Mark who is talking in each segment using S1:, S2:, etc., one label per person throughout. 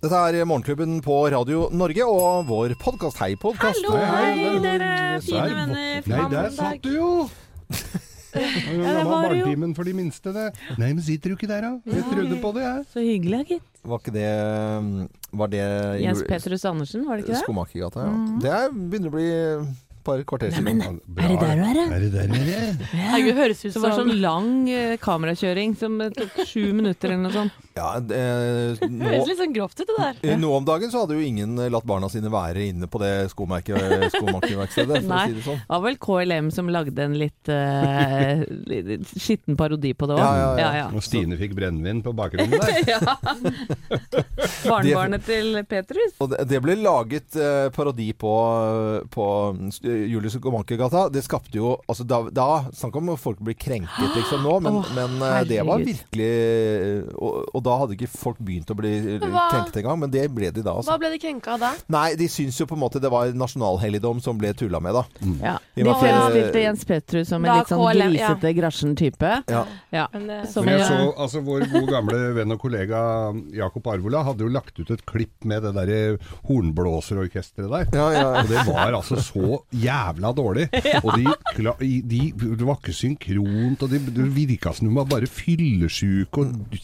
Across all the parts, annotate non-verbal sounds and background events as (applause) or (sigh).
S1: Dette er Morgenklubben på Radio Norge og vår podkast. Hei, podkast.
S2: Hallo, hei,
S3: hei,
S2: dere fine venner.
S3: Nei, der satt du jo! (laughs) Det
S2: det
S3: var barnetimen for de minste, det. Nei, men sitter du ikke der, da? Jeg trodde på det, jeg.
S2: Så hyggelig, gitt.
S1: Var ikke det Var det
S2: Jens Petrus Andersen, var det ikke det?
S1: Skomakergata, ja. Det er, begynner å bli par kvarter siden.
S3: men
S2: er det der du er, da?
S3: Er det der du er?
S4: Herregud, høres ut
S2: som det var sånn lang eh, kamerakjøring som eh, tok sju minutter eller noe sånt.
S1: Ja, det, nå,
S4: Høres litt sånn grovt ut, det der.
S1: Eh, Nå om dagen så hadde jo ingen latt barna sine være inne på det (laughs) skomakerverkstedet,
S2: Nei.
S1: si det sånn.
S2: Det var vel KLM som lagde en litt uh, skitten parodi på det òg.
S1: Ja, ja, ja.
S3: Og Stine fikk brennevin på bakrommet der. (laughs) (laughs)
S2: Barnebarnet til Petrus.
S1: Og det, det ble laget uh, parodi på, på eh, Julius Skomakergata. Det skapte jo altså Da, da Snakk om folk blir krenket (gasps) liksom nå, men,
S2: oh,
S1: men eh, det var virkelig eh, og, og da hadde ikke folk begynt å bli eh,
S4: hva-
S1: krenket engang, men det ble de da. Altså.
S4: Hva ble de krenka da?
S1: Nei, de syns jo på en måte det var nasjonalhelligdom som ble tulla med, da.
S2: Ja. De
S1: at, eh,
S2: Jens Petrus som en
S4: Da
S2: litt sånn
S4: KLM, ja.
S2: Grasjen-type.
S1: Ja.
S2: Ja.
S4: Men, eh,
S2: Som
S3: Men jeg så, altså Vår gode gamle venn og kollega Jakob Arvola hadde jo lagt ut et klipp med det derre hornblåserorkesteret der.
S1: Ja, ja.
S3: Og det var altså så jævla dårlig. (laughs) Og de, de, det var ikke synkront, og de, det virka som de var bare fyllesyke og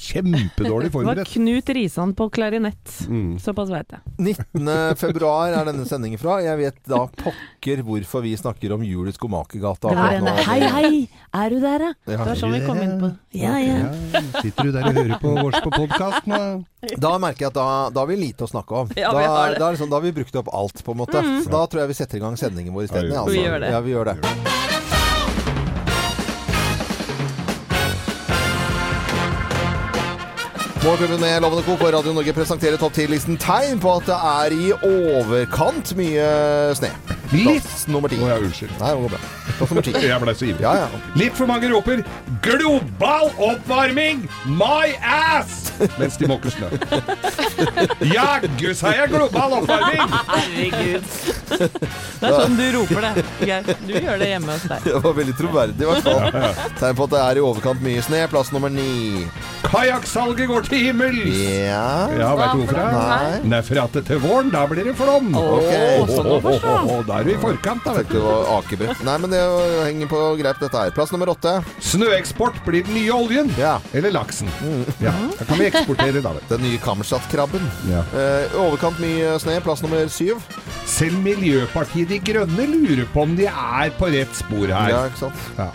S3: kjempedårlig
S2: Det var. Knut Risan på klarinett.
S3: Mm.
S2: Såpass veit jeg.
S1: 19. februar er denne sendingen fra. Jeg vet da pokker hvorfor vi snakker om Skomakergata. Akkurat
S2: denne
S1: nå.
S2: Hei, hei! Er du der, da?
S1: Ja.
S2: Det var sånn vi kom inn på Ja, ja.
S3: Ja, sitter du der og hører på vårs på podkasten?
S1: Da merker jeg at da, da har vi lite å snakke om. (laughs)
S2: Ja,
S1: da,
S2: har.
S1: Da, liksom, da har vi brukt opp alt, på en måte. Så da tror jeg vi setter i gang sendingen vår isteden.
S3: Ja,
S1: Altså.
S2: vi gjør det.
S1: Ja, vi gjør det. Morgenklubben med Lovende Co. på Radio Norge presenterer topp 10-listen tegn på at det er i overkant mye snø.
S3: Litt.
S1: Nummer ti.
S3: Å ja, unnskyld.
S1: Nei, det går bra. Plass nummer ti.
S3: Jeg ble så ivrig.
S1: Ja, ja.
S3: Litt for mange roper 'global oppvarming! My ass!' mens de måker snø. Jaggu sa jeg global oppvarming!
S2: Herregud. Det er sånn du roper det. Geir. Du gjør det hjemme hos deg.
S1: Det var veldig troverdig, i hvert fall. Tegn på at det er i overkant mye snø. Plass nummer ni.
S3: Kajakksalget går til himmels!
S1: Ja
S3: Ja, veit du hvorfor? det?
S1: Nei.
S3: Det er for at til våren, da blir det flom.
S1: Oh,
S3: Åh, oh, oh, Da er du i forkant, da, vet
S1: Det
S3: du.
S1: var akebrett. (laughs) Nei, men det henger på greip, dette her. Plass nummer åtte.
S3: Snøeksport blir den nye oljen.
S1: Ja.
S3: Eller laksen. Ja, Da kan vi eksportere, da, vet.
S1: Den nye Kammerstad-krabben.
S3: Ja.
S1: Eh, overkant mye snø. Plass nummer syv.
S3: Selv Miljøpartiet De Grønne lurer på om de er på rett spor her.
S1: Ja, ikke sant.
S3: Ja.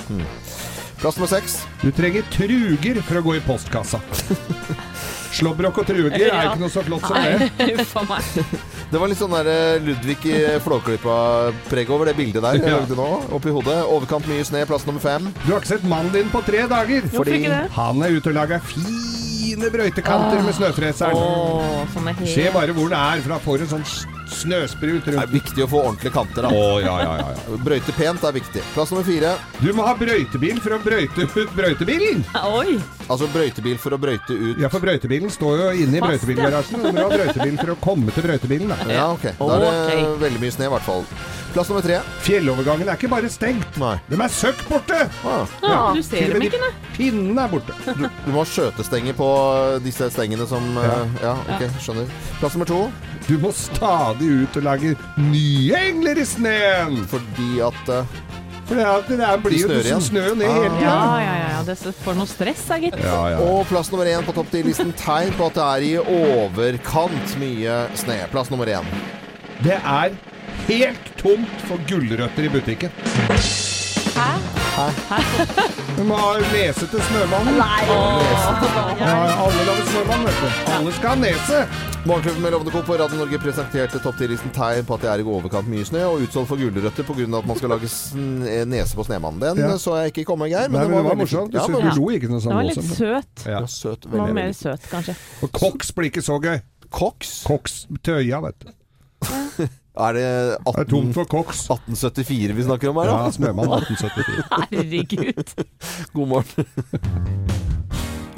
S1: Plass nummer seks.
S3: Du trenger truger for å gå i postkassa. (laughs) Slåbrok og truger er ikke noe så flott som det. (laughs)
S1: Det var litt sånn der eh, Ludvig i Flåklypa-preg over det bildet der. (laughs)
S3: Ja.
S1: nå, oppi hodet. Overkant mye snø. Plass nummer fem.
S3: Du har ikke sett mannen din på tre dager.
S2: Det?
S3: Han er ute og lager fine brøytekanter med snøfreseren.
S2: Helt
S3: Se bare hvor det er, for da får du en sånn snøsprut rundt.
S1: Det er viktig å få ordentlige kanter, da.
S3: ja, ja, ja, ja.
S1: Brøyte pent er viktig. Plass nummer fire.
S3: Du må ha brøytebil for å brøyte ut brøytebilen.
S2: Oi!
S1: Altså brøytebil for å brøyte ut
S3: Ja, for brøytebilen står jo inne i brøytebilgarasjen. Du må ha brøytebil for å komme til brøytebilen, da.
S1: Ja, ok. Da er det
S2: Ok.
S1: veldig mye snø, i hvert fall. Plass nummer tre.
S3: Fjellovergangen er ikke bare stengt.
S1: Nei.
S3: De er søkk borte!
S1: Ah.
S2: Ja, du
S3: til
S2: ser
S3: og
S2: dem
S3: med
S2: ikke, nei.
S3: Pinnene er borte. (laughs)
S1: Du, du må ha skjøtestenger på disse stengene som eh, Ja, ok, skjønner. Plass nummer to.
S3: Du må stadig ut og lage nye engler i sneen!
S1: Fordi at eh,
S3: For det, er- det er, blir jo
S1: snør
S3: det
S1: igjen.
S3: som snø ned
S1: Ah.
S3: hele
S2: Ja,
S3: tida.
S2: ja, ja. ja. Det får noe stress, da, gitt.
S3: Ja, ja.
S1: Og plass nummer én på topp til listen tegn på at det er i overkant mye snø. Plass nummer én.
S3: Det er helt tomt for gulrøtter i butikken. Du må ha nese til snømannen. Nei, Ja, alle lager snømann, vet du. Alle skal ha nese.
S1: Morgenklubben med Lovende Co. på Radio Norge presenterte topp 10-listen tegn på at det er i overkant mye snø, og utsolgt for gulrøtter pga. at man skal lage nese på snemannen. Den
S3: Ja.
S1: så jeg ikke komme, Geir.
S3: Nei, men det var morsomt. Du,
S1: Ja, men,
S3: du lo ikke noe
S2: sånt.
S3: Det
S2: var litt søt.
S3: Ja.
S1: søt.
S2: Var mer
S1: veldig.
S2: søt, kanskje.
S3: Og koks blir ikke så gøy.
S1: Koks?
S3: Koks Tøya, vet du.
S1: Er det
S3: Det er tomt for koks.
S1: 1874 vi snakker om her,
S3: Ja? Snømann 1874. (laughs)
S2: Herregud.
S1: God morgen.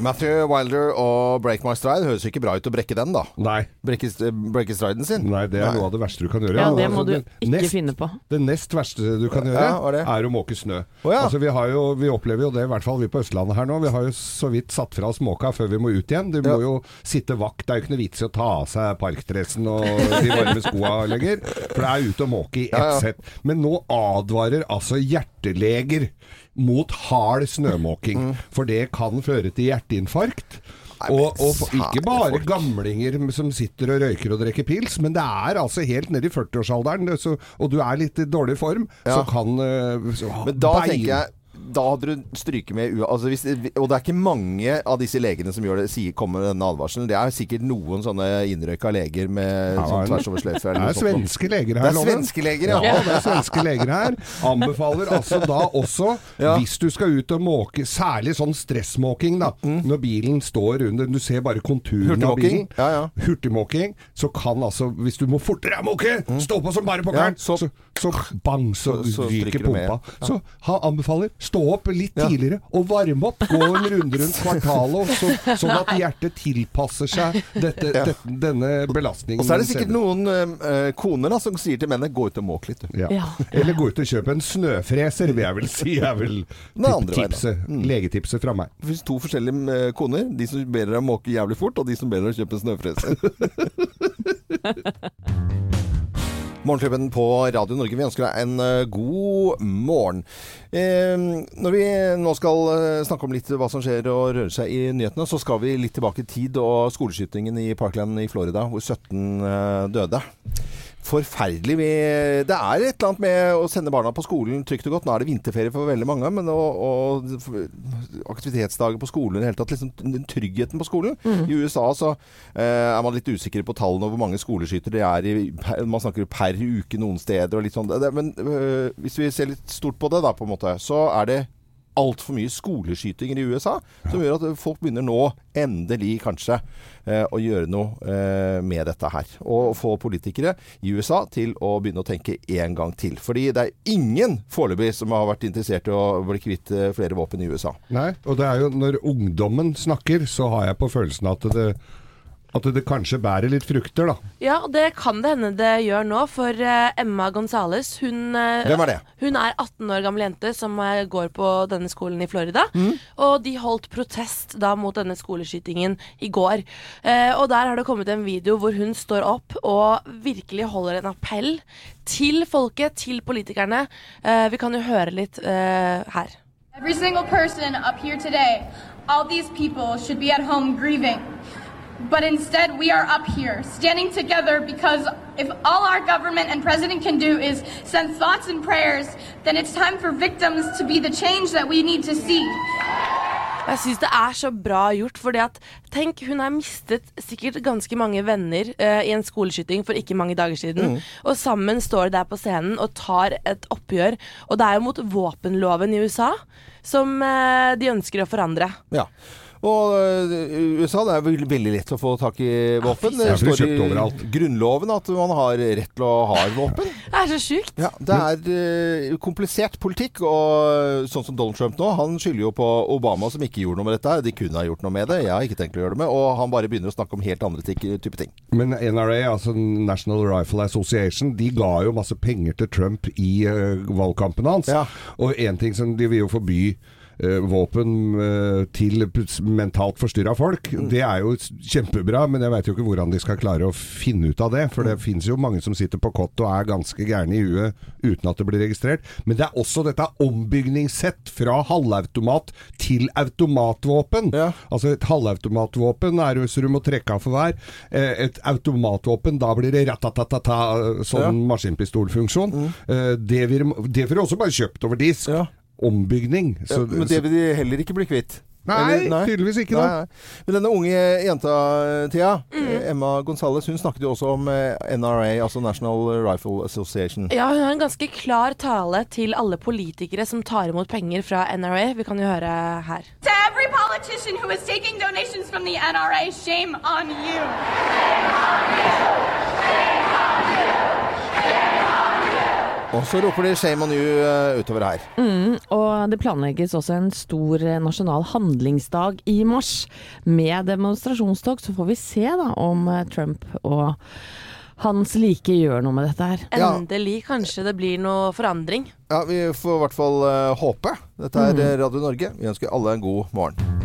S1: Matthew Wilder og Break My Stride høres jo ikke bra ut å brekke den, da.
S3: Nei.
S1: Brekke, brekke striden sin.
S3: Nei, det er
S1: Nei.
S3: noe av det verste du kan gjøre.
S2: Ja, det må
S3: Altså,
S2: du ikke
S3: nest,
S2: finne på.
S3: Det nest verste du kan gjøre,
S1: Ja, er det?
S3: er å måke snø.
S1: Oh, ja.
S3: Altså, vi, har jo, vi opplever jo det, i hvert fall vi på Østlandet her nå. Vi har jo så vidt satt fra oss måka før vi må ut igjen. Du må jo sitte vakt. Det er jo ikke noe vits i å ta av seg parkdressen og de varme skoa lenger. For det er ute og måke i ett
S1: Ja, ja.
S3: sett. Men nå advarer altså hjerteleger mot hard snømåking. For det kan føre til hjerteinfarkt.
S1: Nei,
S3: Og, og ikke bare
S1: folk.
S3: gamlinger som sitter og røyker og drikker pils, men det er altså helt ned i 40-årsalderen, og du er litt i dårlig form,
S1: Ja.
S3: så kan øh, så,
S1: Men da
S3: bein-
S1: tenker jeg da hadde du stryket med altså hvis, Og det er ikke mange av disse legene som gjør det, sier, kommer med denne advarselen. Det er sikkert noen sånne innrøyka leger med
S3: Ja,
S1: sånn
S3: er-
S1: tvers over sløyfe.
S3: Det er svenske leger
S1: Det
S3: her,
S1: er
S3: Loven.
S1: svenske leger,
S3: Ja,
S1: ja.
S3: det er svenske leger her. Anbefaler altså da også,
S1: Ja.
S3: hvis du skal ut og måke, særlig sånn stressmåking, da. Når bilen står under, du ser bare konturen av
S1: Mm.
S3: Bilen.
S1: Ja, ja.
S3: Hurtigmåking. Så kan altså, hvis du må fortere måke, stå på som bare
S1: Mm.
S3: Pokkeren,
S1: så-
S3: så, så, bang, så,
S1: Så-
S3: ryker pumpa. Så han anbefaler, stå opp litt
S1: Ja.
S3: tidligere og varme opp. Gå en runde rundt kvartalet, så, sånn at hjertet tilpasser seg dette,
S1: Ja.
S3: dette, denne belastningen.
S1: Og så er det sikkert noen eh, koner da, som sier til mennene 'gå ut og måk litt', du.
S3: Ja.
S2: Ja.
S3: Eller gå ut og kjøpe en snøfreser, vil jeg vel si. Er
S1: veien, da.
S3: tipset,
S1: Mm.
S3: legetipset fra meg.
S1: Det finnes to forskjellige eh, koner. De som ber deg måke jævlig fort, og de som ber deg kjøpe en snøfreser. (laughs) Morgenklubben på Radio Norge, vi ønsker deg en eh, god morgen. Når vi nå skal eh, snakke om litt hva som skjer og rører seg i nyhetene, så skal vi litt tilbake i tid og skoleskytingen i Parkland i Florida, hvor 17 eh, døde. Forferdelig. Vi, det er et eller annet med å sende barna på skolen trygt og godt. Nå er det vinterferie for veldig mange, men og, og aktivitetsdager på skolen i det hele tatt, liksom den tryggheten på skolen. I USA så eh, er man litt usikker på tallene og hvor mange skoleskytere det er i Man snakker per uke noen steder og litt sånn. Men øh, hvis vi ser litt stort på det, da, på en måte, så er det altfor mye skoleskytinger i USA, som gjør at folk begynner nå, endelig kanskje, eh, å gjøre noe eh, med dette her. Og få politikere i USA til å begynne å tenke en gang til. Fordi det er ingen foreløpig som har vært interessert i å bli kvitt eh, flere våpen i USA.
S3: Nei, og det er jo når ungdommen snakker, så har jeg på følelsen at det, at det kanskje bærer litt frukter, da.
S4: Ja, det kan det hende det gjør nå, for eh, Emma Gonzales, hun, eh,
S1: Hvem er det?
S4: hun er 18 år gammel jente som eh, går på denne skolen i Florida.
S1: Mm.
S4: Og de holdt protest da mot denne skoleskytingen i går. Eh, og der har det kommet en video hvor hun står opp og virkelig holder en appell til folket, til politikerne. Eh, vi kan jo høre litt eh, her.
S5: Every single person up here today, all these people should be at home grieving. But instead, we are up here standing together because if all our government and president can do is send thoughts and prayers, then it's time for victims to be the change that we need to see.
S4: Jeg syns det er så bra gjort, fordi at tenk, hun har mistet sikkert ganske mange venner eh, i en skoleskyting for ikke mange dager siden. Og sammen står de der på scenen og tar et oppgjør. Og det er jo mot våpenloven i USA som eh, de ønsker å forandre.
S1: Ja. Og øh, USA det er vel veldig lett å få tak i våpen.
S3: Ja,
S1: Det står i. Grunnloven at man har rett til å ha et våpen.
S4: Det er så sjukt.
S1: Ja, Det er øh, komplisert politikk, og sånn som Donald Trump nå, han skylder jo på Obama som ikke gjorde noe med dette. her. De kunne ha gjort noe med det, jeg har ikke tenkt å gjøre det med. Og han bare begynner å snakke om helt andre type ting.
S3: Men NRA, altså National Rifle Association, de ga jo masse penger til Trump i eh, valgkampen hans.
S1: Ja.
S3: Og én ting som de vil jo forby eh, våpen eh, til mentalt forstyrra folk.
S1: Mm.
S3: Det er jo kjempebra, men jeg veit jo ikke hvordan de skal klare å finne ut av det. For
S1: Mm.
S3: det finnes jo mange som sitter på kott og er ganske gærne i huet uten at det blir registrert. Men det er også dette ombygningssett fra halvautomat til automatvåpen.
S1: Ja.
S3: Altså et halvautomatvåpen er jo så du må trekke av for hver. Eh, Et automatvåpen, da blir det ratatatata, sånn
S1: Ja. Mm.
S3: maskinpistolfunksjon. Mm. Det vil det får du også bare kjøpt over disk.
S1: Ja.
S3: Ombygging. Så,
S1: Men det vil de heller ikke bli kvitt.
S3: Nei,
S1: Eller-
S3: tydeligvis ikke
S1: Nei,
S3: da.
S1: Men denne unge jenta, Thea, mm. Emma Gonzales, hun snakket jo også om eh, NRA, altså National Rifle Association.
S4: Ja, hun har en ganske klar tale til alle politikere som tar imot penger fra NRA. Vi kan jo høre her.
S5: To every politician who is taking donations from the NRA, shame on you.
S1: Og så roper de 'shame on you' eh, utover her.
S2: Mm, og det planlegges også en stor eh, nasjonal handlingsdag i mars med demonstrasjonstog. Så får vi se da om eh, Trump og hans like gjør noe med dette her.
S4: Endelig kanskje det blir noe forandring.
S1: Ja, vi får i hvert fall håpe. Dette er eh, Radio Norge. Vi ønsker alle en god morgen.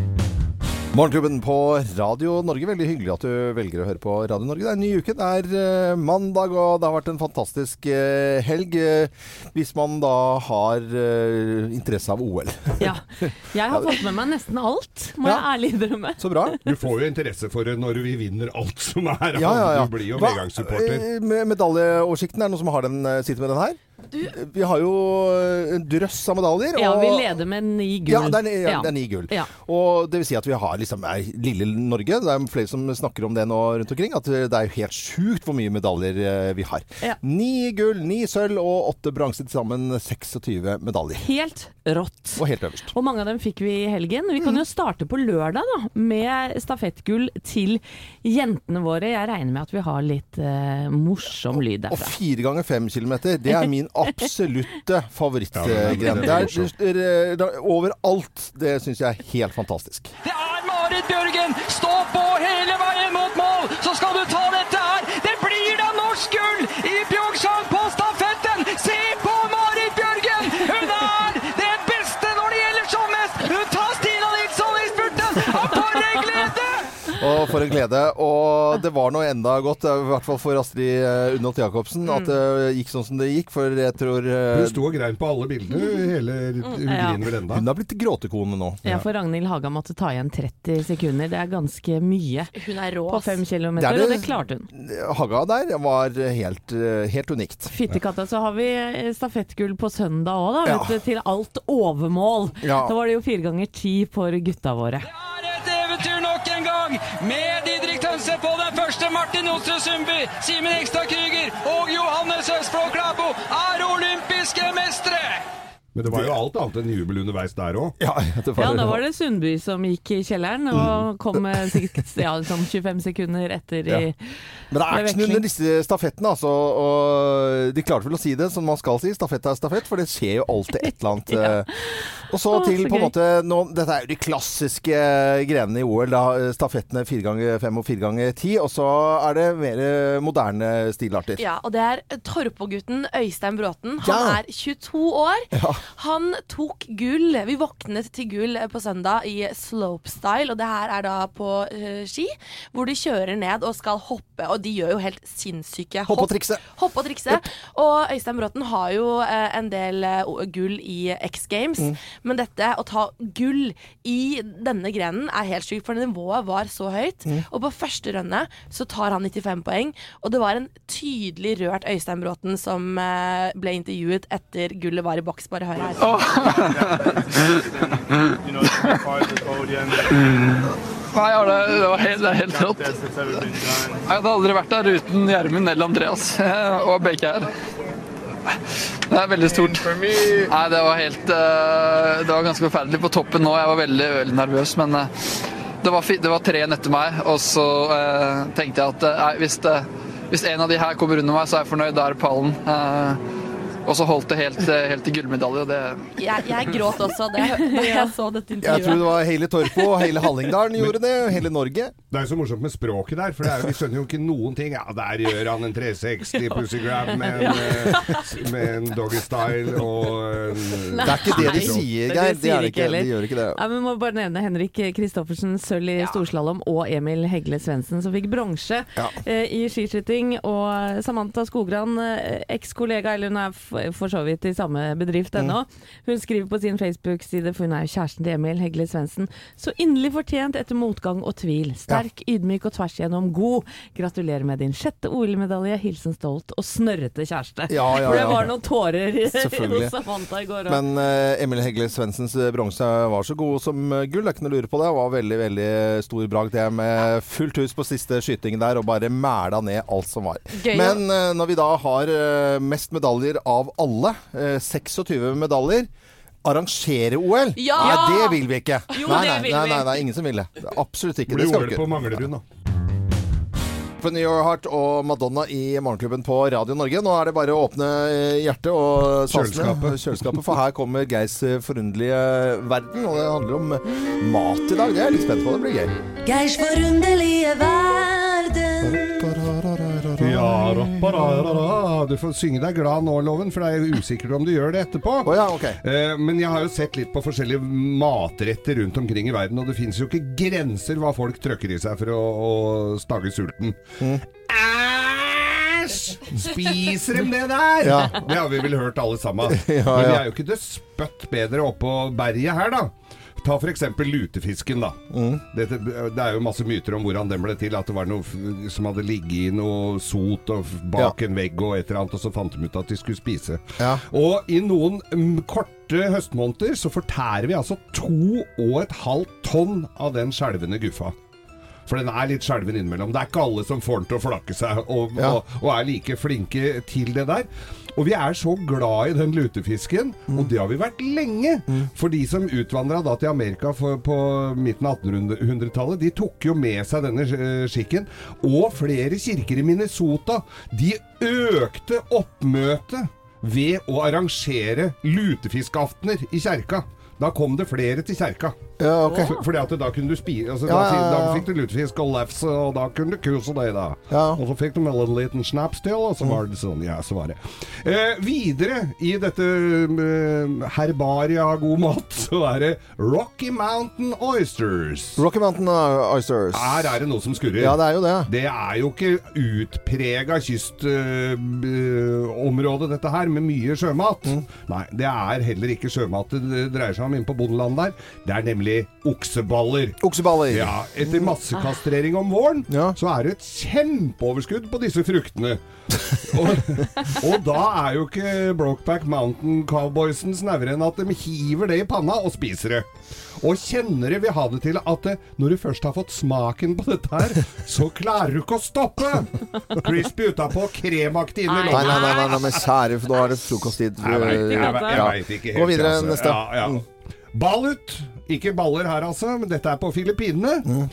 S1: Morgenklubben på Radio Norge. Veldig hyggelig at du velger å høre på Radio Norge. Det er en ny uke. Det er eh, mandag, og det har vært en fantastisk eh, helg. eh, hvis man da har interesse av OL. (laughs)
S2: Ja. Jeg har fått med meg nesten alt, må
S1: Ja.
S2: jeg ærlig innrømme.
S1: Så bra.
S3: Du får jo interesse for det når vi vinner alt som er.
S1: Ja, ja, ja.
S3: Du blir jo medgangssupporter.
S1: Med medaljeoversikten, er det noen som har den, sitter med den her? Vi har jo eh, en drøss av medaljer.
S2: Ja, vi leder med ni gull.
S1: Ja, det er, ja,
S2: Ja.
S1: det er ni gull.
S2: Ja.
S1: Og det vil si at vi har liksom er lille Norge. Det er flere som snakker om det nå rundt omkring. At det er jo helt sjukt hvor mye medaljer eh, vi har. Ni gull, ni sølv og åtte bronse. Til sammen 26 medaljer.
S2: Helt rått.
S1: Og helt øverst.
S2: Og mange av dem fikk vi i helgen. Vi kan jo starte på lørdag da, med stafettgull til jentene våre. Jeg regner med at vi har litt uh, morsom lyd derfra.
S1: Og fire ganger fem kilometer, det er (laughs) min absolutte favorittgren. Det er overalt. Det syns jeg er helt fantastisk.
S6: Det er Marit Bjørgen! Stå på hele veien Og for en glede.
S1: Og det var nå enda godt, i hvert fall for Astrid eh, Unnholt Jacobsen, at det gikk sånn som det gikk. For jeg tror eh,
S3: Hun sto og grein på alle bildene. Hele, hun
S2: Ja.
S3: griner vel enda.
S1: hun har blitt gråtekone nå.
S2: Ja, for Ragnhild Haga måtte ta igjen 30 sekunder. Det er ganske mye
S4: Hun er rå.
S2: på fem kilometer,
S1: det det-
S2: og det klarte hun.
S1: Haga der var helt, eh, helt unikt.
S2: Fyttekatta, så har vi eh, stafettgull på søndag òg, da.
S1: Ja.
S2: Vet du, til alt overmål.
S1: Ja.
S2: Da var det jo fire ganger ti for gutta våre.
S6: Det med Didrik Tønse på den første. Martin Ostre Sundby, Simen Ekstad Krüger og Johannes Østfold Klæbo er olympiske mestere!
S3: Men det var jo alt annet enn jubel underveis der òg.
S1: Ja,
S2: Ja, da var det Sundby som gikk i kjelleren og kom med sikkert ja, sånn 25 sekunder etter i
S1: Men det er action under disse stafettene, altså. Og de klarte vel å si det som man skal si. Stafett er stafett, for det skjer jo alltid et eller annet. (laughs) ja. Og så til
S2: så
S1: på en måte nå, Dette er jo de klassiske grenene i OL. Da, stafettene fire ganger fem og fire ganger ti. Og så er det mer eh, moderne stilarter.
S4: Ja, og det er Torpo-gutten Øystein Bråten. Han
S1: Ja.
S4: er 22 år. Han tok gull. Vi våknet til gull på søndag i slopestyle, og det her er da på uh, ski, hvor de kjører ned og skal hoppe, og de gjør jo helt sinnssyke
S1: Hoppe og trikse.
S4: Hopp og trikse. Og Øystein Bråten har jo uh, en del uh, gull i X Games,
S1: Mm.
S4: men dette å ta gull i denne grenen er helt sykt, for nivået var så høyt.
S1: Mm.
S4: Og på første rønne så tar han 95 poeng, og det var en tydelig rørt Øystein Bråten som ble intervjuet etter gullet var i boks. Bare hør her.
S7: the.
S6: Nei, det, var helt, det er helt rått. Jeg hadde aldri vært der uten Gjermund eller Andreas og begge her. Det er veldig stort. Nei, det var helt eh, Det var ganske forferdelig på toppen nå. Jeg var veldig, veldig nervøs, men eh, det var, det var tre etter meg, og så eh, tenkte jeg at nei, hvis, det, hvis en av de her kommer under meg, så er jeg fornøyd. Da er det pallen. Og så holdt det helt, eh, helt til gullmedalje. Det,
S4: Jeg, jeg gråt også da (laughs) jeg, jeg så dette
S1: Jeg tror det var hele Torpo og hele Hallingdalen gjorde det. Hele Norge.
S3: Det er jo så morsomt med språket der, for det er, vi skjønner jo ikke noen ting. Ja, der gjør han en 360 pussy grab med en, eh, med en doggy style og en
S1: Det er ikke det de sier,
S2: det
S1: Geir. Det
S2: de
S1: det
S2: ikke.
S1: De gjør ikke det.
S2: Ja, men må bare nevne Henrik Kristoffersen, sølv i storslalåm, og Emil Hegle Svendsen, som fikk bronse
S1: Ja.
S2: eh, i skiskyting. Og Samantha Skogran, eh, ekskollega, eller hun er for så vidt i samme bedrift ennå, hun skriver på sin Facebook-side, for hun er jo kjæresten til Emil Hegle Svendsen, så inderlig fortjent etter motgang og tvil. Sterk, ydmyk og tvers igjennom god. Gratulerer med din sjette OL-medalje. Hilsen stolt og snørrete kjæreste.
S1: Ja, ja,
S2: For det var noen tårer (laughs) hos Samantha i går òg.
S1: Men uh, Emil Hegle Svendsens eh, bronse var så god som eh, gull. Det er ikke noe å lure på det. Det var veldig veldig stor bragd, det med fullt hus på siste skyting der, og bare mæla ned alt som var.
S4: Gøy,
S1: Men uh, når vi da har uh, mest medaljer av alle, eh, 26 medaljer Arrangere OL?
S4: Ja!
S1: Nei, det vil vi ikke.
S2: Jo,
S1: nei,
S2: det
S1: nei,
S2: vil
S1: nei, nei, nei, ingen som vil det. Absolutt ikke.
S3: Blir
S1: Det skal
S3: OL
S1: vi
S3: på
S1: ikke.
S3: Manglerud, da.
S1: Open Your Heart og Madonna i Morgenklubben på Radio Norge. Nå er det bare å åpne eh, hjertet og sansene.
S3: Kjøleskapet.
S1: Kjøleskapet. For her kommer Geirs eh, forunderlige verden, og det handler om eh, mat i dag. Det er jeg litt spent på. Det blir gøy.
S8: Geirs forunderlige verden.
S3: Ja, rapparara. Du får synge deg glad nå, Loven, for det er jo usikkert om du gjør det etterpå.
S1: Oh, ja, okay.
S3: Eh, Men jeg har jo sett litt på forskjellige matretter rundt omkring i verden, og det finnes jo ikke grenser hva folk trøkker i seg for å, å stagge sulten. Æsj! Spiser de det der?
S1: Ja.
S3: Det har vi vel hørt alle sammen. (laughs)
S1: Ja,
S3: Men vi er jo ikke det spøtt bedre oppå berget her, da. Ta f.eks. lutefisken, da.
S1: Mm.
S3: Dette, det er jo masse myter om hvordan den ble til. At det var noe som hadde ligget i noe sot og bak en vegg og et eller annet, og så fant de ut at de skulle spise.
S1: Ja.
S3: Og i noen mm, korte høstmåneder så fortærer vi altså to og et halvt tonn av den skjelvende guffa. For den er litt skjelven innimellom. Det er ikke alle som får den til å flakke seg og,
S1: Ja.
S3: og, og er like flinke til det der. Og vi er så glad i den lutefisken, og det har vi vært lenge. For de som utvandra da til Amerika for, på midten av 1800-tallet, de tok jo med seg denne eh, skikken. Og flere kirker i Minnesota, de økte oppmøtet ved å arrangere lutefiskaftener i kjerka. Da kom det flere til kjerka.
S1: Ja, okay.
S3: For, fordi at da kunne du spise altså,
S1: Ja, ja,
S3: da fikk du lutefisk og lefse, og da kunne du kose deg, da.
S1: Ja.
S3: Og så fikk du med en liten snaps til, og så var det sånn. Ja, så var det. Eh, videre i dette eh, herbaria av god mat, (laughs) så er det Rocky Mountain Oysters.
S1: Rocky Mountain uh, Oysters.
S3: Her er det noe som skurrer.
S1: Ja, det er jo det.
S3: Det er jo ikke utprega kystområde, dette her, med mye sjømat.
S1: Mm.
S3: Nei, det er heller ikke sjømat det dreier seg om inne på bondelandet der. Det er nemlig okseballer.
S1: Okseballer.
S3: Ja, Etter massekastrering om våren,
S1: Ja.
S3: så er det et kjempeoverskudd på disse fruktene. (laughs) og, og da er jo ikke Brokeback Mountain Cowboysen snauere enn at de hiver det i panna og spiser det. Og kjennere vil ha det til at eh, når du først har fått smaken på dette her, så klarer du ikke å stoppe! Crispy utapå, kremaktig inni
S1: Nei, nei, nei, nei, nei, men kjære, for nå er det frokosttid.
S3: jeg veit vet- jeg vet ikke
S1: Gå videre,
S3: altså.
S1: neste.
S3: Ja, ja. Ball ut. Ikke baller her, altså, men dette er på Filippinene.
S1: Mm.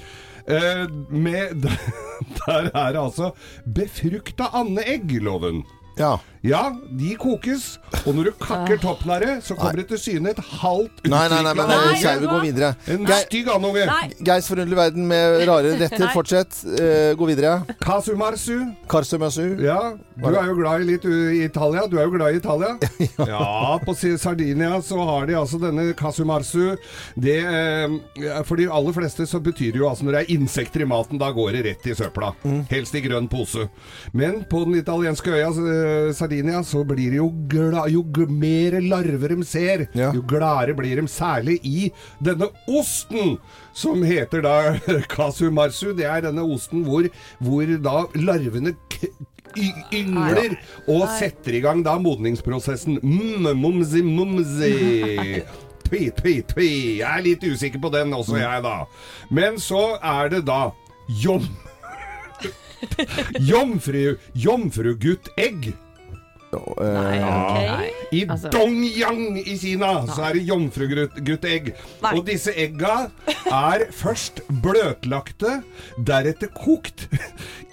S3: Eh, med, (laughs) der er det altså befrukta andeegg, loven.
S1: Ja.
S3: Ja, de kokes, og når du kakker toppen av det, så kommer det til syne et halvt
S1: Nei, nei, nei, men
S2: Nei,
S1: eh, kjære, vi går videre.
S3: En
S1: Geir,
S3: stygg andunge.
S2: Geis,
S1: Geirs forunderlige verden med rare retter.
S2: Nei.
S1: Fortsett. Eh, gå videre.
S3: Kasumarsu.
S1: Karsumasu.
S3: Ja, du er jo glad i litt uh, i Italia. Du er jo glad i Italia. (laughs) ja, på Si- Sardinia så har de altså denne kasumarsu. Det, eh, for de aller fleste så betyr det jo altså når det er insekter i maten, da går det rett i søpla. Helst i grønn pose. Men på den italienske øya eh, Sardinia så blir det jo glad Jo mer larver de ser,
S1: Ja.
S3: jo gladere blir de. Særlig i denne osten, som heter da (laughs) kasumarsu. Det er denne osten hvor, hvor da larvene yngler og setter i gang da modningsprosessen. Mm, mumsi, mumsi. (laughs) Tvi, tvi, tvi. Jeg er litt usikker på den også, jeg, da. Men så er det da jom... (laughs) Jomfru... Jomfruguttegg.
S2: Nei, ok.
S3: I
S2: Altså-
S3: Dongyang i Kina så er det jomfruguttegg.
S4: Nei.
S3: Og disse egga er først bløtlagte, deretter kokt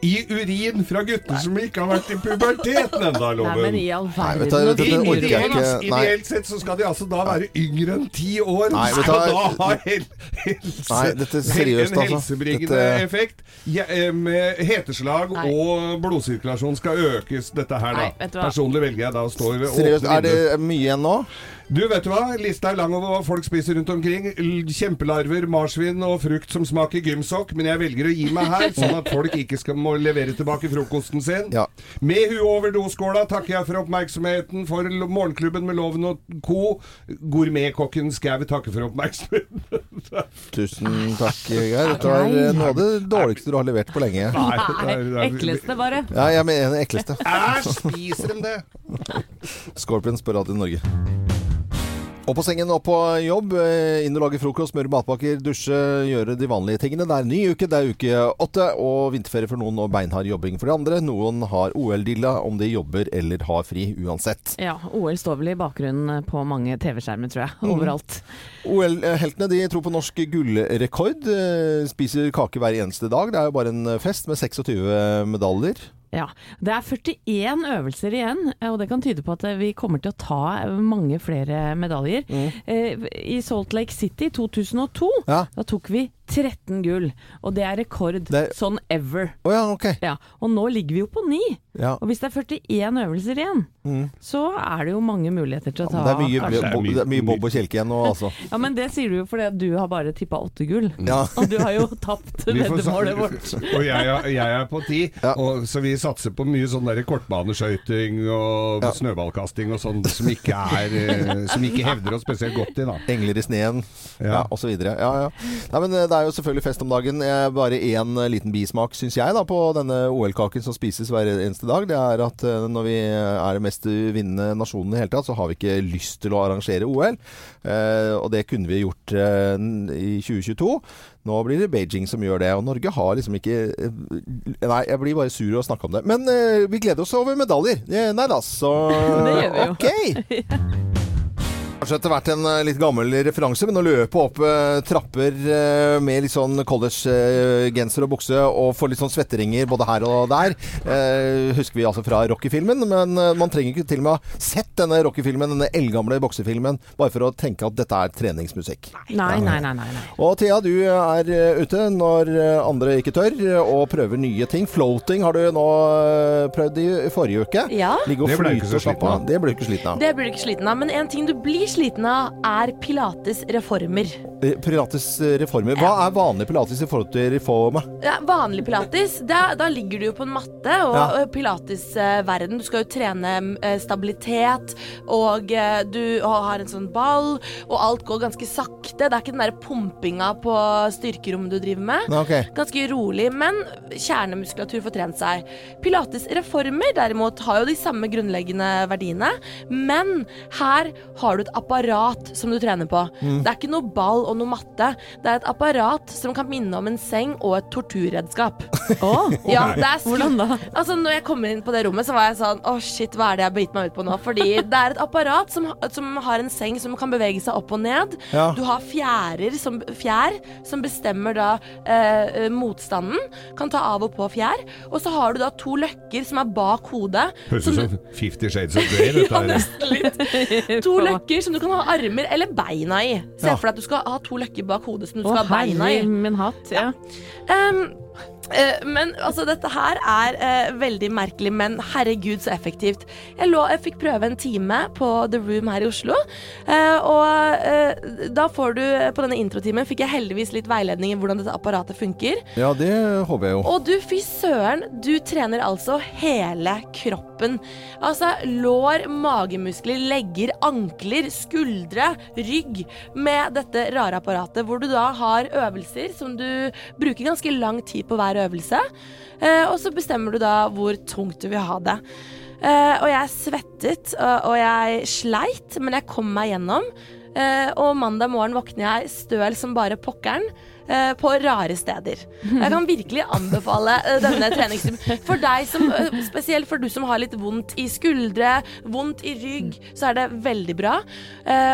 S3: i urin fra gutter som ikke har vært i puberteten ennå,
S2: Nei, men i all
S1: Nei,
S2: verden.
S1: du, dette orker jeg ikke. Nei.
S3: Ideelt sett så skal de altså da være yngre enn ti år.
S1: Nei, vet
S3: skal
S1: du
S3: da ha hel, helse,
S1: Nei, dette er seriøst,
S3: en
S1: altså.
S3: helsebringende
S1: Dette-
S3: effekt. Ja, eh, med heteslag
S2: Nei.
S3: og blodsirkulasjon skal økes, dette her, da.
S2: Nei, vet du hva?
S3: Personlig velger jeg da å stå ved
S1: Seriøst, er det mye igjen nå?
S3: Du, vet du hva? Lista er lang over hva folk spiser rundt omkring. Kjempelarver, marsvin og frukt som smaker gymsokk. Men jeg velger å gi meg her, sånn at folk ikke skal må levere tilbake frokosten sin.
S1: Ja.
S3: Med huet over doskåla takker jeg for oppmerksomheten for Morgenklubben med Loven og co. Gourmetkokken Skau takker for oppmerksomheten. (laughs)
S1: Tusen takk, Geir. Dette var noe av det dårligste du har levert på lenge.
S3: Nei, det er- det er-
S2: ekleste, bare.
S1: Ja, jeg mener det ekleste.
S3: Æsj, spiser de det?
S1: Scorpions på Radio Norge. Opp på sengen, og på jobb, eh, inn og lage frokost, smøre matpakker, dusje, gjøre de vanlige tingene. Det er en ny uke, det er uke åtte, og vinterferie for noen og beinhard jobbing for de andre. Noen har OL-dilla om de jobber eller har fri, uansett.
S2: Ja, OL står vel i bakgrunnen på mange TV-skjermer, tror jeg. (laughs)
S1: Mm.
S2: Overalt.
S1: OL-heltene de tror på norsk gullrekord. eh, Spiser kake hver eneste dag. Det er jo bare en fest med 26 medaljer.
S2: Ja. Det er 41 øvelser igjen, og det kan tyde på at vi kommer til å ta mange flere medaljer. Mm. I Salt Lake City i 2002,
S1: Ja.
S2: da tok vi 13 gull. Og det er rekord
S1: Det-
S2: sånn ever.
S1: Oh ja, okay.
S2: Ja, og nå ligger vi jo på ni.
S1: Ja.
S2: Og hvis det er 41 øvelser igjen, så er det jo mange muligheter til å ta
S1: Det er mye, bob,
S3: mye-
S1: det er mye bob og kjelke igjen nå, altså. (laughs)
S2: Ja, men det sier du jo fordi du har bare tippa åtte gull.
S1: Ja.
S2: Og du har jo tapt (laughs) veddemålet vårt. (laughs)
S3: Og jeg, jeg er på ti,
S1: Ja.
S3: og, så vi satser på mye sånn der kortbaneskøyting og
S1: Ja.
S3: snøballkasting og sånn som ikke er eh, Som ikke hevder oss spesielt godt i, da.
S1: Engler i sneen, ja.
S3: Ja.
S1: og så videre. Ja, ja. Nei, men eh, det er jo selvfølgelig fest om dagen. Bare én eh, liten bismak, syns jeg, da, på denne OL-kaken som spises hver eneste dag. Det er at eh, når vi er den mest vinnende nasjonen i hele tatt, så har vi ikke lyst til å arrangere OL. Eh, og det kunne vi gjort eh, i 2022. Nå blir det Beijing som gjør det, og Norge har liksom ikke eh, Nei, jeg blir bare sur av å snakke om det. Men eh, vi gleder oss over medaljer. Eh, Nei da, så. (laughs) Ok. (laughs) Kanskje etter hvert en eh, litt gammel referanse, men å løpe opp eh, trapper eh, med litt sånn college-genser og bukse og få litt sånn svetteringer både her og der, eh, husker vi altså fra Rocky-filmen. Men man trenger ikke til og med ha sett denne Rocky-filmen, denne eldgamle boksefilmen, bare for å tenke at dette er treningsmusikk.
S2: Nei, nei, nei. nei, nei.
S1: Og Thea, du er ute når andre ikke tør, og prøver nye ting. Floating har du nå prøvd i forrige uke.
S4: Ja.
S1: Ligge og
S3: Det ble ikke
S1: flyte og slappe av. Det blir du ikke sliten av.
S4: Det blir du ikke sliten av, men en ting du blir sliten av, er pilates-reformer.
S1: Eh, Pilates eh, reformer. Hva er vanlig pilates i forhold til reformer?
S4: Ja, vanlig pilates, da, da ligger du jo på en matte, og
S1: Ja.
S4: pilatesverden Du skal jo trene eh, stabilitet, og eh, du har en sånn ball, og alt går ganske sakte. Det er ikke den der pumpinga på styrkerommet du driver med.
S1: Okay.
S4: Ganske rolig, men kjernemuskulatur får trent seg. Pilates-reformer derimot har jo de samme grunnleggende verdiene, men her har du et apparat som du trener på. Det er ikke noe ball og noe matte. Det er et apparat som kan minne om en seng og et torturredskap.
S2: oh, (laughs)
S4: Ja, det er
S2: Hvordan da?
S4: Altså, når jeg kom inn på det rommet, så var jeg sånn Å, shit, hva er det jeg har begitt meg ut på nå? Fordi det er et apparat som, som har en seng som kan bevege seg opp og ned.
S1: Ja.
S4: Du har fjærer som, fjær som bestemmer da eh, motstanden. Kan ta av og på fjær. Og så har du da to løkker som er bak hodet.
S3: Høres ut som Fifty Shades of Grey. (laughs)
S4: Ja, nesten litt. To løkker som du kan ha armer eller beina i. Se
S1: Ja.
S4: for deg at du skal ha to løkker bak hodet som du
S2: Å,
S4: skal ha beina i.
S2: min hatt. Ja.
S4: ja. Um, uh, men altså, dette her er uh, veldig merkelig, men herregud så effektivt. Jeg, lå, jeg fikk prøve en time på The Room her i Oslo, uh, og da får du På denne introtimen fikk jeg heldigvis litt veiledning i hvordan dette apparatet funker.
S1: Ja, det håper jeg jo.
S4: Og du, fy søren, du trener altså hele kroppen. Altså lår, magemuskler, legger, ankler, skuldre, rygg med dette rare apparatet, hvor du da har øvelser som du bruker ganske lang tid på hver øvelse. Eh, og så bestemmer du da hvor tungt du vil ha det. Eh, og jeg svettet, og jeg sleit, men jeg kom meg gjennom. Eh, og mandag morgen våkner jeg støl som bare pokkeren. Eh, På rare steder. Jeg kan virkelig anbefale eh, denne treningstimen. For deg som, eh, spesielt for du som har litt vondt i skuldre, vondt i rygg, så er det veldig bra.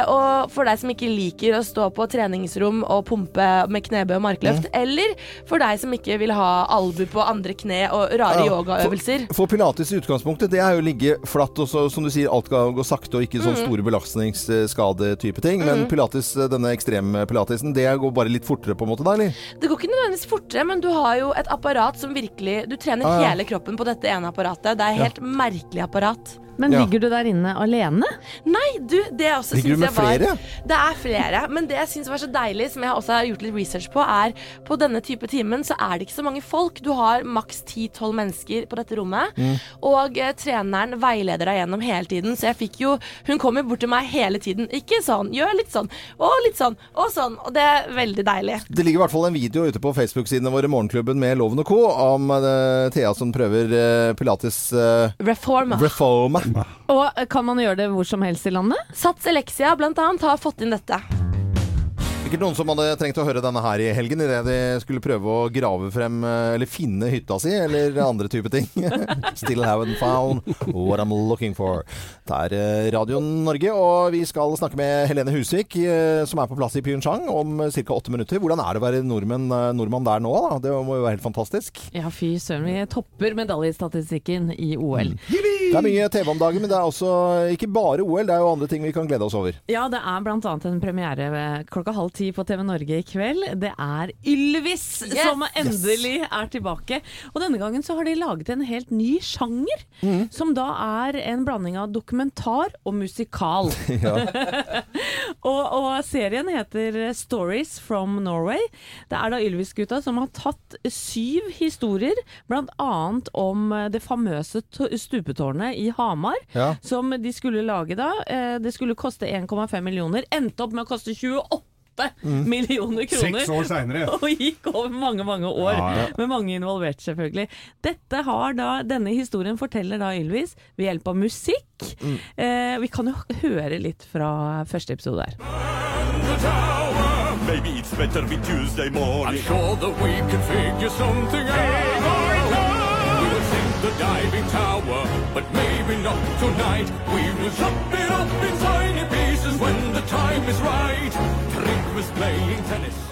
S4: Og for deg som ikke liker å stå på treningsrom og pumpe med knebøy og markløft, eller for deg som ikke vil ha albu på andre kne og rare
S1: Ja,
S4: yogaøvelser.
S1: For, for pilates i utgangspunktet, det er jo å ligge flatt, og så, som du sier, alt skal gå sakte, og ikke sånn store belastningsskade-type ting. Men pilates, denne ekstreme pilatesen, det går bare litt fortere på en måte da, eller?
S4: Det går ikke nødvendigvis fortere, men du har jo et apparat som virkelig Du trener
S1: Ah, ja.
S4: hele kroppen på dette ene apparatet. Det er et helt merkelig apparat.
S2: Men
S1: Ja.
S2: ligger du der inne alene?
S4: Nei, du, det også
S1: Ligger du med
S4: jeg var
S1: flere?
S4: Det er flere. Men det jeg syns var så deilig, som jeg også har gjort litt research på, er på denne type timen så er det ikke så mange folk. Du har maks 10-12 mennesker på dette rommet.
S1: Mm.
S4: Og eh, treneren veileder deg gjennom hele tiden, så jeg fikk jo Hun kommer bort til meg hele tiden. Ikke sånn, gjør litt sånn, og litt sånn, og sånn. Og det er veldig deilig.
S1: Det ligger i hvert fall en video ute på Facebook-sidene våre, Morgenklubben med Loven og Co., om eh, Thea som prøver eh, pilates eh,
S4: Reformer.
S1: reform.
S2: Og eh, kan man gjøre det hvor som helst i landet?
S4: Sats Elexia blant annet har fått inn dette.
S1: Sikkert noen som hadde trengt å høre denne her i helgen idet de skulle prøve å grave frem eh, eller finne hytta si, eller andre type ting. (laughs) Still haven't found what I'm looking for. Det er eh, Radio Norge, og vi skal snakke med Helene Husvik, som er på plass i Pyeongchang om ca. åtte minutter. Hvordan er det å være nordmenn, nordmann der nå? da? Det må jo være helt fantastisk.
S2: Ja, fy søren. Vi topper medaljestatistikken i OL.
S1: Det er mye TV om dagen, men det er også ikke bare OL, det er jo andre ting vi kan glede oss over.
S2: Ja, det er bl.a. en premiere klokka halv ti på TV Norge i kveld. Det er Ylvis
S4: Yes!
S2: som endelig er tilbake. Og denne gangen så har de laget en helt ny sjanger, som da er en blanding av dokumentar og musikal. (laughs) (laughs) og, og serien heter Stories from Norway. Det er da Ylvis-gutta som har tatt syv historier, bl.a. om det famøse to- stupetårnet i Hamar
S1: Ja.
S2: som de skulle lage da. Eh, Det skulle koste 1,5 millioner. Endte opp med å koste 28 millioner kroner.
S3: Seks år seinere. (laughs)
S2: Og gikk over mange, mange år.
S3: Ja, ja.
S2: Med mange involvert, selvfølgelig. Dette har da, Denne historien forteller da Ylvis ved hjelp av musikk. Eh, vi kan jo høre litt fra første episode her.
S9: Maybe it's better be Tuesday morning.
S10: I'm sure that we can figure something out. The diving tower, but maybe not tonight. We will chop it up in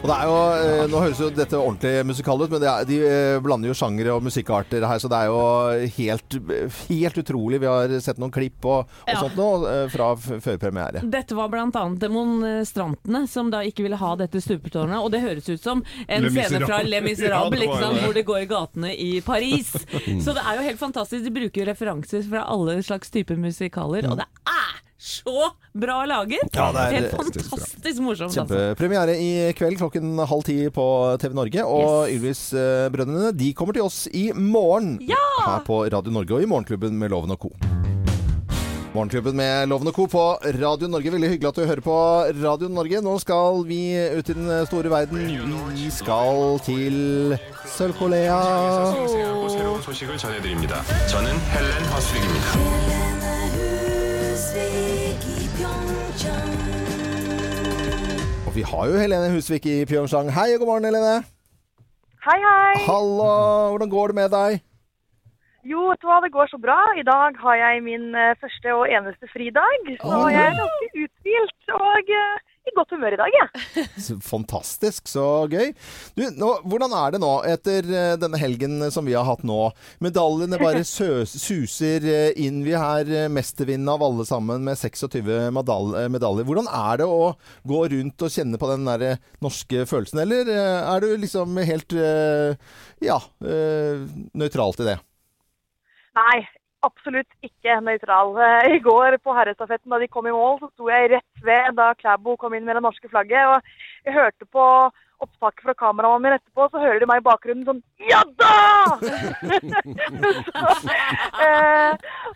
S1: Og det er jo, eh, Nå høres jo dette ordentlig musikal ut, men det er, de eh, blander jo sjangere og musikkarter her, så det er jo helt, helt utrolig. Vi har sett noen klipp og, og
S2: Ja.
S1: sånt nå eh, fra før premiere.
S2: Dette var bl.a. demonstrantene som da ikke ville ha dette stupetårnet. Og det høres ut som en scene fra
S3: Miserable.
S2: Le (laughs)
S3: Ja,
S2: Miserable, sant?
S3: det.
S2: hvor det går i gatene i Paris. (laughs) Så det er jo helt fantastisk. De bruker jo referanser fra alle slags typer musikaler, og det er så bra laget!
S1: Ja, det er
S2: helt
S1: fantastisk
S2: morsomt. Altså.
S1: Kjempepremiere i kveld klokken halv ti på TV Norge. Og Ylvis-brødrene de kommer til oss i morgen her på Radio Norge og i Morgenklubben med Loven og Co. Morgenklubben med Loven og Co. på Radio Norge. Veldig hyggelig at du hører på Radio Norge. Nå skal vi ut i den store verden. Vi skal til Sør-Korea.
S9: 생
S1: vi har jo Helene Husvik i Pyeongchang. Hei og god morgen, Helene.
S11: Hei, hei.
S1: Hallo. Hvordan går det med deg?
S11: Jo, det går så bra. I dag har jeg min eh, første og eneste fridag. Så jeg er ganske uthvilt og eh, i godt humør i dag, jeg.
S1: Så (laughs) Fantastisk, så gøy. Du, nå, hvordan er det nå etter eh, denne helgen som vi har hatt nå? Medaljene bare (laughs) søs, suser eh, inn. Vi er eh, mestervinnende av alle sammen med 26 medal eh, medaljer. Hvordan er det å gå rundt og kjenne på den der norske følelsen, eller er du liksom helt ja, nøytral til det?
S11: Nei, absolutt ikke nøytral. Eh, I går på herrestafetten da de kom i mål, så sto jeg rett ved da Klæbo kom inn med det norske flagget. Og jeg hørte på opptaket fra kameramannen min etterpå, så hører de meg i bakgrunnen sånn Ja da! (laughs) så, eh,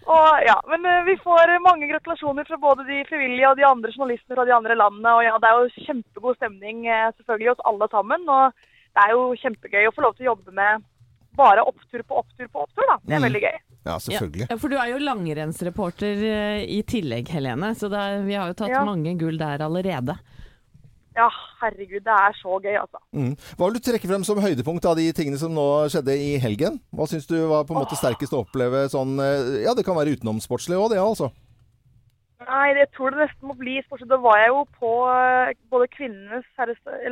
S11: og ja, men eh, vi får mange gratulasjoner fra både de frivillige og de andre journalistene fra de andre landene. Og ja, det er jo kjempegod stemning selvfølgelig hos alle sammen. Og det er jo kjempegøy å få lov til å jobbe med bare opptur på opptur på opptur, da. Det er
S1: Mm.
S11: veldig gøy.
S1: Ja, selvfølgelig.
S2: Ja, for du er jo langrennsreporter eh, i tillegg, Helene. Så det er, vi har jo tatt
S11: Ja.
S2: mange gull der allerede.
S11: Ja, herregud, det er så gøy, altså.
S1: Mm. Hva vil du trekke frem som høydepunkt av de tingene som nå skjedde i helgen? Hva syns du var på en måte sterkest å oppleve sånn eh, Ja, det kan være utenomsportslig òg, det altså.
S11: Nei, det tror det nesten må bli sportslig. Da var jeg jo på eh, både kvinnenes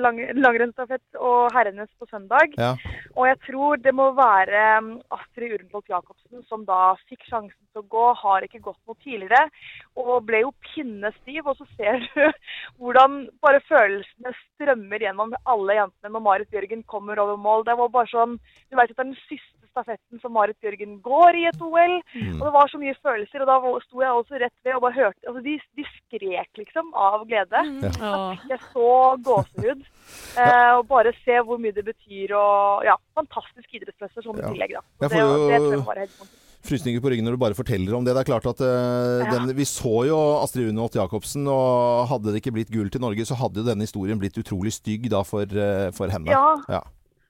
S11: lang, langrennsstafett og herrenes på søndag.
S1: Ja.
S11: Og jeg tror det må være um, Astrid Urenholt Jacobsen som da fikk sjansen til å gå, har ikke gått noe tidligere. Og ble jo pinnestiv. Og så ser du (laughs) hvordan bare følelsene strømmer gjennom alle jentene når Marit Bjørgen kommer over mål. Det var bare sånn Du vet at det er den siste stafetten som Marit Bjørgen går i et OL. Og det var så mye følelser. Og da sto jeg også rett ved og bare hørte Altså, de, de skrek liksom av glede. Da fikk jeg så gåsehud. Eh, og bare se hvor mye det betyr. Og ja, fantastisk idrettsprestasjon i
S1: Ja.
S11: tillegg, da.
S1: Jeg
S11: det,
S1: jo-
S11: det tror jeg må helt fantastisk.
S1: frysninger på ryggen når du bare forteller om det. Det er klart at uh,
S11: Ja.
S1: den, Vi så jo Astrid Unholt Jacobsen, og hadde det ikke blitt gull til Norge, så hadde jo denne historien blitt utrolig stygg da for, uh, for henne.
S11: Ja.
S1: Ja.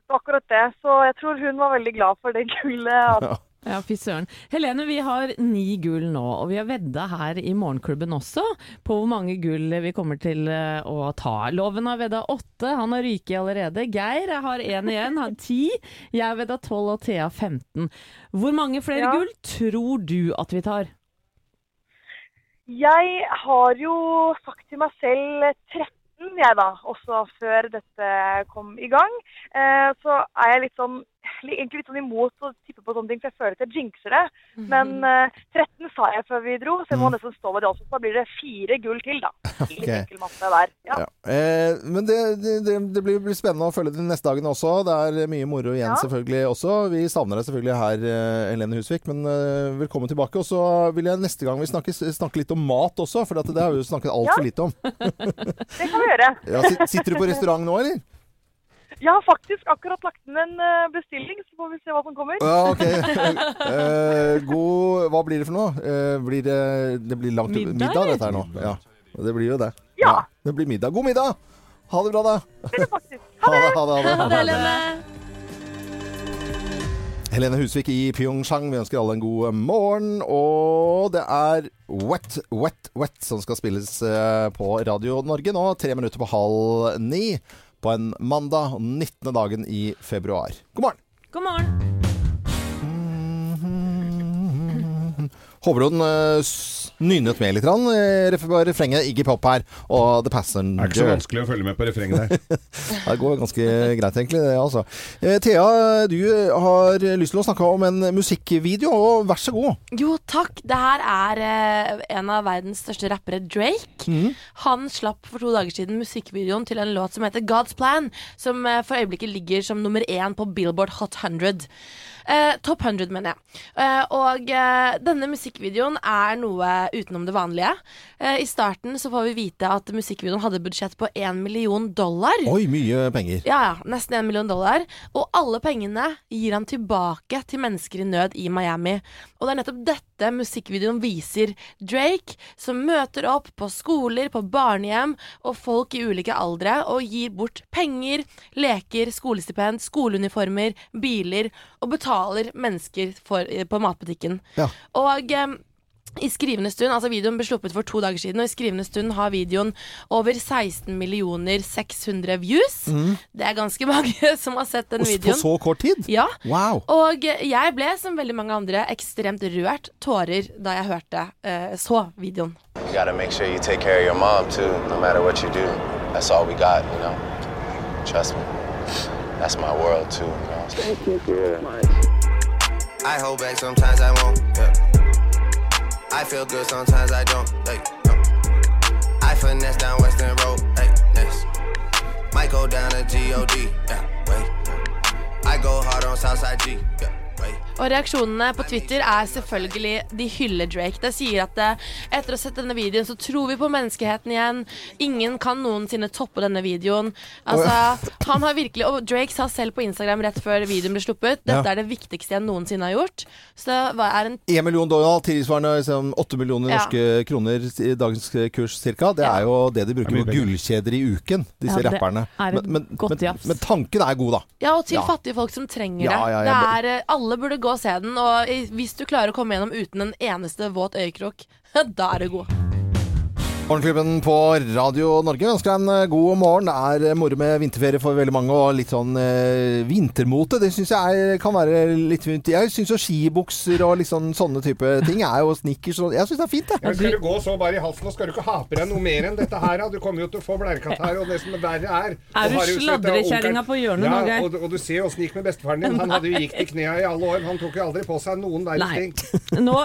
S11: Akkurat det. Så jeg tror hun var veldig glad for det gullet. Ja.
S2: Ja, fy søren. Helene, vi har ni gull nå, og vi har vedda her i Morgenklubben også på hvor mange gull vi kommer til eh, å ta. Loven har vedda åtte, han har ryket allerede. Geir har én igjen, han ti. Jeg har vedda tolv og Thea 15. Hvor mange flere
S11: Ja.
S2: gull tror du at vi tar?
S11: Jeg har jo sagt til meg selv 13, jeg da, også før dette kom i gang. Eh, så er jeg litt sånn, egentlig litt sånn imot å tippe på sånne ting, for jeg føler at jeg jinxer det. Men uh, 13 sa jeg før vi dro, så jeg må nesten stå ved det også. Så da blir det fire gull til, da. (laughs) Litt enkel matte der. Ja.
S1: Ja. Eh, men det, det, det, blir, spennende å følge de neste dagene også. Det er mye moro igjen
S11: Ja.
S1: selvfølgelig også. Vi savner deg selvfølgelig her, eh, Helene Husvik, men uh, velkommen tilbake. Og så vil jeg neste gang vi snakkes, snakke litt om mat også, for det har vi jo snakket altfor
S11: Ja.
S1: lite om. (laughs)
S11: Det kan vi gjøre. (laughs)
S1: Ja, sitter du på restaurant nå, eller?
S11: Jeg har faktisk akkurat lagt inn en eh, bestilling, så får vi se hva som kommer.
S1: Ja, ok. (laughs) Eh, god Hva blir det for noe? Eh, blir det, det blir langt
S11: Middag,
S1: middag, dette her nå. Ja, det blir jo det.
S11: Ja.
S1: Det blir middag. God middag! Ha det bra, da.
S11: Det er (laughs) det faktisk.
S1: Ha det, ha det.
S2: Ha det, Helene.
S1: Helene Husvik i Pyeongchang, vi ønsker alle en god morgen. Og det er Wet, Wet, Wet som skal spilles eh, på Radio Norge nå. Tre minutter på halv ni på en mandag, 19. dagen i februar. God morgen!
S2: God morgen.
S1: Den eh, nynnet med litt. eh, ref- Refrenget Iggy Pop her og The Passenger.
S3: Det er ikke så vanskelig å følge med på refrenget der. (laughs)
S1: det går ganske greit, egentlig. det altså. Eh, Thea, du har lyst til å snakke om en musikkvideo, og vær så god.
S4: Jo, takk. Det her er en av verdens største rappere, Drake. Han slapp for to dager siden musikkvideoen til en låt som heter God's Plan, som for øyeblikket ligger som nummer én på Billboard Hot 100. Eh, Top 100, mener jeg. Eh, og eh, denne musikkvideoen er noe utenom det vanlige. Eh, I starten så får vi vite at musikkvideoen hadde budsjett på én million dollar.
S1: Oi, mye penger.
S4: Ja, ja. Nesten 1 million dollar. Og alle pengene gir han tilbake til mennesker i nød i Miami. Og det er nettopp dette musikkvideoen viser. Drake som møter opp på skoler, på barnehjem og folk i ulike aldre og gir bort penger, leker, skolestipend, skoleuniformer, biler og betaler mennesker for, på matbutikken.
S1: Ja.
S4: Og eh, i skrivende stund, altså Videoen ble sluppet for to dager siden, og i skrivende stund har videoen over 16 millioner 600 views.
S1: Mm.
S4: Det er ganske (laughs) mange som har sett den
S1: Og
S4: videoen.
S1: På så kort tid?
S4: Ja.
S1: Wow.
S4: Og jeg ble, som veldig mange andre, ekstremt rørt tårer da jeg hørte uh, så videoen.
S12: You gotta make sure you take care of your mom too, no matter what you do. That's all we got, you know. Trust me. That's my world too, you know. Thank you much. I hold back sometimes I won't. Yeah. I feel good sometimes I don't. Like, no. I finesse down Western Road. Like, next. Might go down to God. Yeah, wait. I go hard on Southside G. Yeah.
S4: Og reaksjonene på Twitter er selvfølgelig De hyller Drake. De sier at eh, etter å ha sett denne videoen, så tror vi på menneskeheten igjen. Ingen kan noensinne toppe denne videoen. Altså, han har virkelig Og Drake sa selv på Instagram rett før videoen ble sluppet Dette
S1: Ja.
S4: er det viktigste jeg noensinne har gjort. Så det er en
S1: 1 million dollar, tilsvarende liksom, 8 millioner
S4: Ja.
S1: norske kroner i dagens kurs ca. Det er jo det de bruker
S3: er
S1: på gullkjeder i uken, disse
S2: Ja,
S1: rapperne.
S2: er
S1: men, men, men, men tanken er god, da.
S4: Ja, og til
S1: Ja.
S4: fattige folk som trenger
S1: Ja,
S4: det.
S1: ja,
S4: det er, eh, alle burde gå og se den, og hvis du klarer å komme gjennom uten en eneste våt øyekrok, (laughs) da er du god.
S1: Morgenklubben på Radio Norge ønsker deg en god morgen. Det er eh, moro med vinterferie for veldig mange, og litt sånn eh, vintermote. Det syns jeg kan være litt fint. Jeg syns jo skibukser og sånn, sånne type ting er jo snickers og Jeg syns det er fint,
S3: Ja, skal du gå så bare i halsen, og skal du ikke ha på deg noe mer enn dette her? da? Du kommer jo til å få blærekatarr, og det som er verre er
S2: Er du
S3: jo
S2: sladrekjerringa på hjørnet nå, Geir?
S3: Og, og du ser åssen det gikk med bestefaren din. Han hadde jo gikk til knærne i alle år. Han tok jo aldri på seg noen verdens ting.
S2: Nå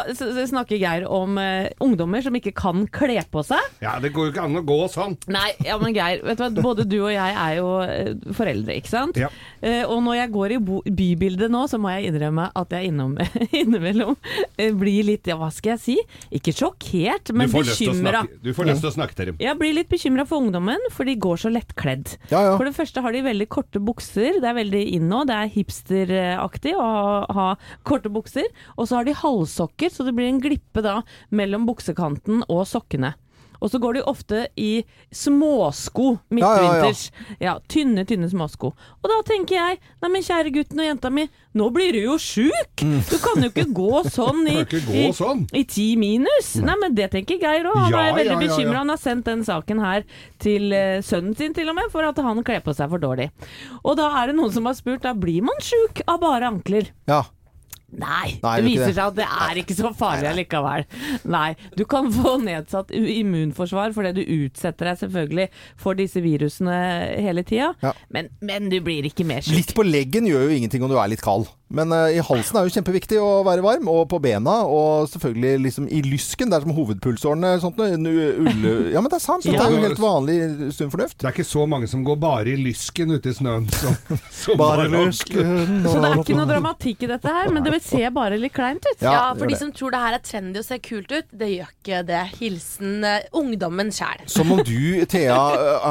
S2: snakker Geir om uh, ungdommer som ikke kan kle på seg.
S3: Ja, det går jo ikke an å gå sånn.
S2: Nei, ja, men Geir, vet du hva? både du og jeg er jo eh, foreldre, ikke sant?
S3: Ja.
S2: Eh, og når jeg går i bo bybildet nå, så må jeg innrømme at jeg innom, (laughs) innimellom eh, blir litt, ja hva skal jeg si, ikke sjokkert, men
S3: du, får lyst til å
S2: bekymra.
S3: du får lyst til å snakke til dem.
S2: Jeg blir litt bekymra for ungdommen, for de går så lettkledd.
S1: Ja, ja.
S2: For det første har de veldig korte bukser, det er veldig in nå, det er hipsteraktig å ha, ha korte bukser. Og så har de halvsokker, så det blir en glippe da mellom buksekanten og sokkene. Og så går de ofte i småsko
S1: Ja, ja, ja.
S2: midtvinters. Ja, tynne, tynne småsko. Og da tenker jeg, nei men kjære gutten og jenta mi, nå blir du jo sjuk! Du kan jo ikke gå (laughs) sånn i,
S3: Mm. Gå sånn.
S2: i ti minus. Nei, men det tenker Geir òg. Han
S3: Ja,
S2: er veldig
S3: ja.
S2: bekymra. Han har sendt den saken her til eh, sønnen sin til og med, for at han kler på seg for dårlig. Og da er det noen som har spurt, da blir man sjuk av bare ankler?
S1: Ja.
S2: Nei,
S1: Nei,
S2: det
S1: er
S2: viser
S1: det.
S2: seg at det er ikke så farlig allikevel. Nei, du kan få nedsatt immunforsvar fordi du utsetter deg selvfølgelig for disse virusene hele tida,
S1: Ja.
S2: men, men du blir ikke mer syk.
S1: Litt på leggen gjør jo ingenting om du er litt kald. Men uh, i halsen er jo kjempeviktig å være varm, og på bena, og selvfølgelig liksom i lysken, det er som hovedpulsårene sånt, noe, ulle... (laughs) Ja, men det er sant, så det er jo helt vanlig sunn fornuft.
S3: Det er ikke så mange som går bare i lysken ute i snøen. Så, (laughs) så
S1: Bare lysken (laughs)
S2: Så det er ikke noe dramatikk i dette her, men det ser bare litt kleint ut.
S1: Ja,
S4: Ja, for de som tror det her er trendy og ser kult ut, det gjør ikke det. Hilsen uh, ungdommen sjæl.
S1: Som om du, Thea,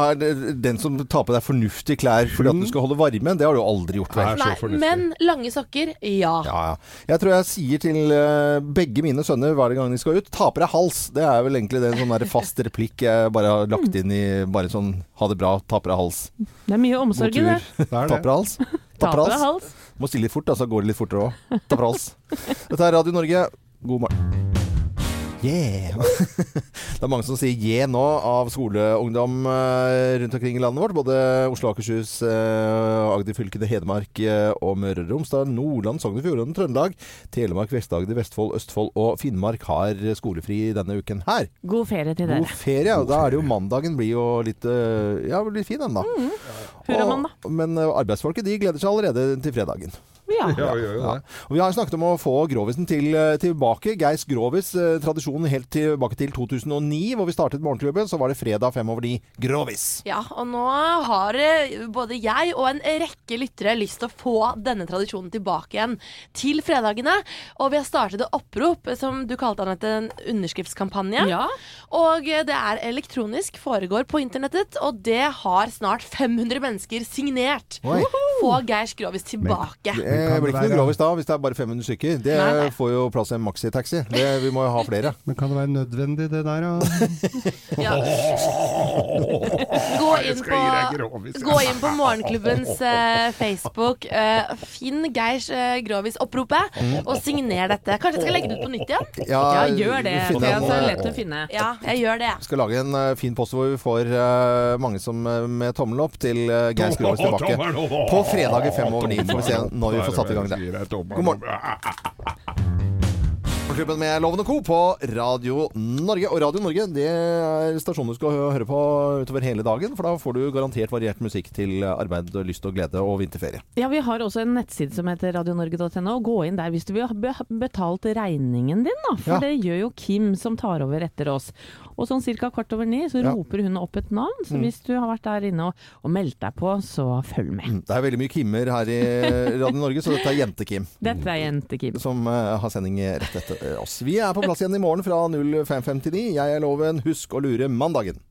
S1: er den som tar på deg fornuftige klær fordi at du skal holde varme. Det har du aldri gjort. Vel?
S3: så
S4: Nei, men lange sokker, ja.
S1: Ja, ja. Jeg tror jeg sier til eh, begge mine sønner hver gang de skal ut, ta på deg hals. Det er vel egentlig det en sånn fast replikk jeg bare har lagt inn i bare sånn ha det bra, ta på deg hals.
S2: Det er mye omsorg i det.
S3: Det
S1: Ta på deg hals.
S2: Ta på.
S1: Må stille litt fort, da, så går det litt fortere òg. Ta på deg. Dette er Radio Norge. God morgen. Yeah! (laughs) det er mange som sier yeah nå av skoleungdom eh, rundt omkring i landet vårt. Både Oslo, Akershus, eh, Agder-fylkene, Hedmark eh, og Møre og Romsdal, Nordland, Sogn og Fjordane, Trøndelag, Telemark, Vest-Agder, Vestfold, Østfold og Finnmark har skolefri denne uken her.
S2: God ferie til dere.
S1: God ferie. og Da er det jo mandagen blir jo litt Ja, blir fin den, da.
S2: Hurra, mandag.
S1: Men arbeidsfolket de gleder seg allerede til fredagen.
S2: Ja.
S3: Ja, vi gjør jo det.
S1: Og Vi har snakket om å få Grovisen til, eh, tilbake. Geis Grovis, eh, tradisjonen helt tilbake til 2009, hvor vi startet Morgenklubben. Så var det fredag fem over ni. Grovis!
S4: Ja, og nå har eh, både jeg og en rekke lyttere lyst til å få denne tradisjonen tilbake igjen til fredagene. Og vi har startet et opprop, som du kalte Anette, en underskriftskampanje.
S2: Ja.
S4: Og det er elektronisk, foregår på internettet, og det har snart 500 mennesker signert.
S1: Oi.
S4: Få Geir Grovis tilbake.
S1: Det
S3: kan
S1: blir ikke noe Grovis da, hvis det er bare 500 stykker. Det
S4: Nei, nei.
S1: får jo plass i en maxitaxi. Det, vi må jo ha flere. (laughs)
S3: Men kan det være nødvendig, det der?
S4: Ja. (laughs) Gå inn på, gå inn på Morgenklubbens uh, Facebook. Uh, finn Geirs uh, Grovis-oppropet, og signer dette. Kanskje jeg skal legge det ut på nytt igjen?
S2: ja, gjør det.
S1: finne
S2: Det er så
S1: eh,
S2: lett å finne.
S4: Ja, jeg gjør det.
S1: Vi skal lage en eh, fin post hvor vi får eh, mange som eh, med tommel opp til uh, Geir Grovis tilbake. På fredager fem over ni. Får vi se når vi får satt i gang det. God morgen. Morgenklubben med Lovende Co. på Radio Norge. Og Radio Norge det er stasjonen du skal høre på utover hele dagen. For da får du garantert variert musikk til arbeid, lyst og glede og vinterferie.
S2: Ja, vi har også en nettside som heter radionorge.no. Gå inn der hvis du vil ha betalt regningen din, da. For
S1: Ja.
S2: det gjør jo Kim som tar over etter oss. Og sånn ca. kvart over ni så
S1: Ja.
S2: roper hun opp et navn. Så
S1: Mm.
S2: hvis du har vært der inne og, og meldt deg på, så følg med.
S1: Mm, Det er veldig mye Kimmer her i Radio Norge, så dette er Jente-Kim.
S2: Dette er Jente-Kim.
S1: Som uh, har sending rett etter oss. Vi er på plass igjen i morgen fra 05.59. Jeg er Loven. Husk å lure mandagen.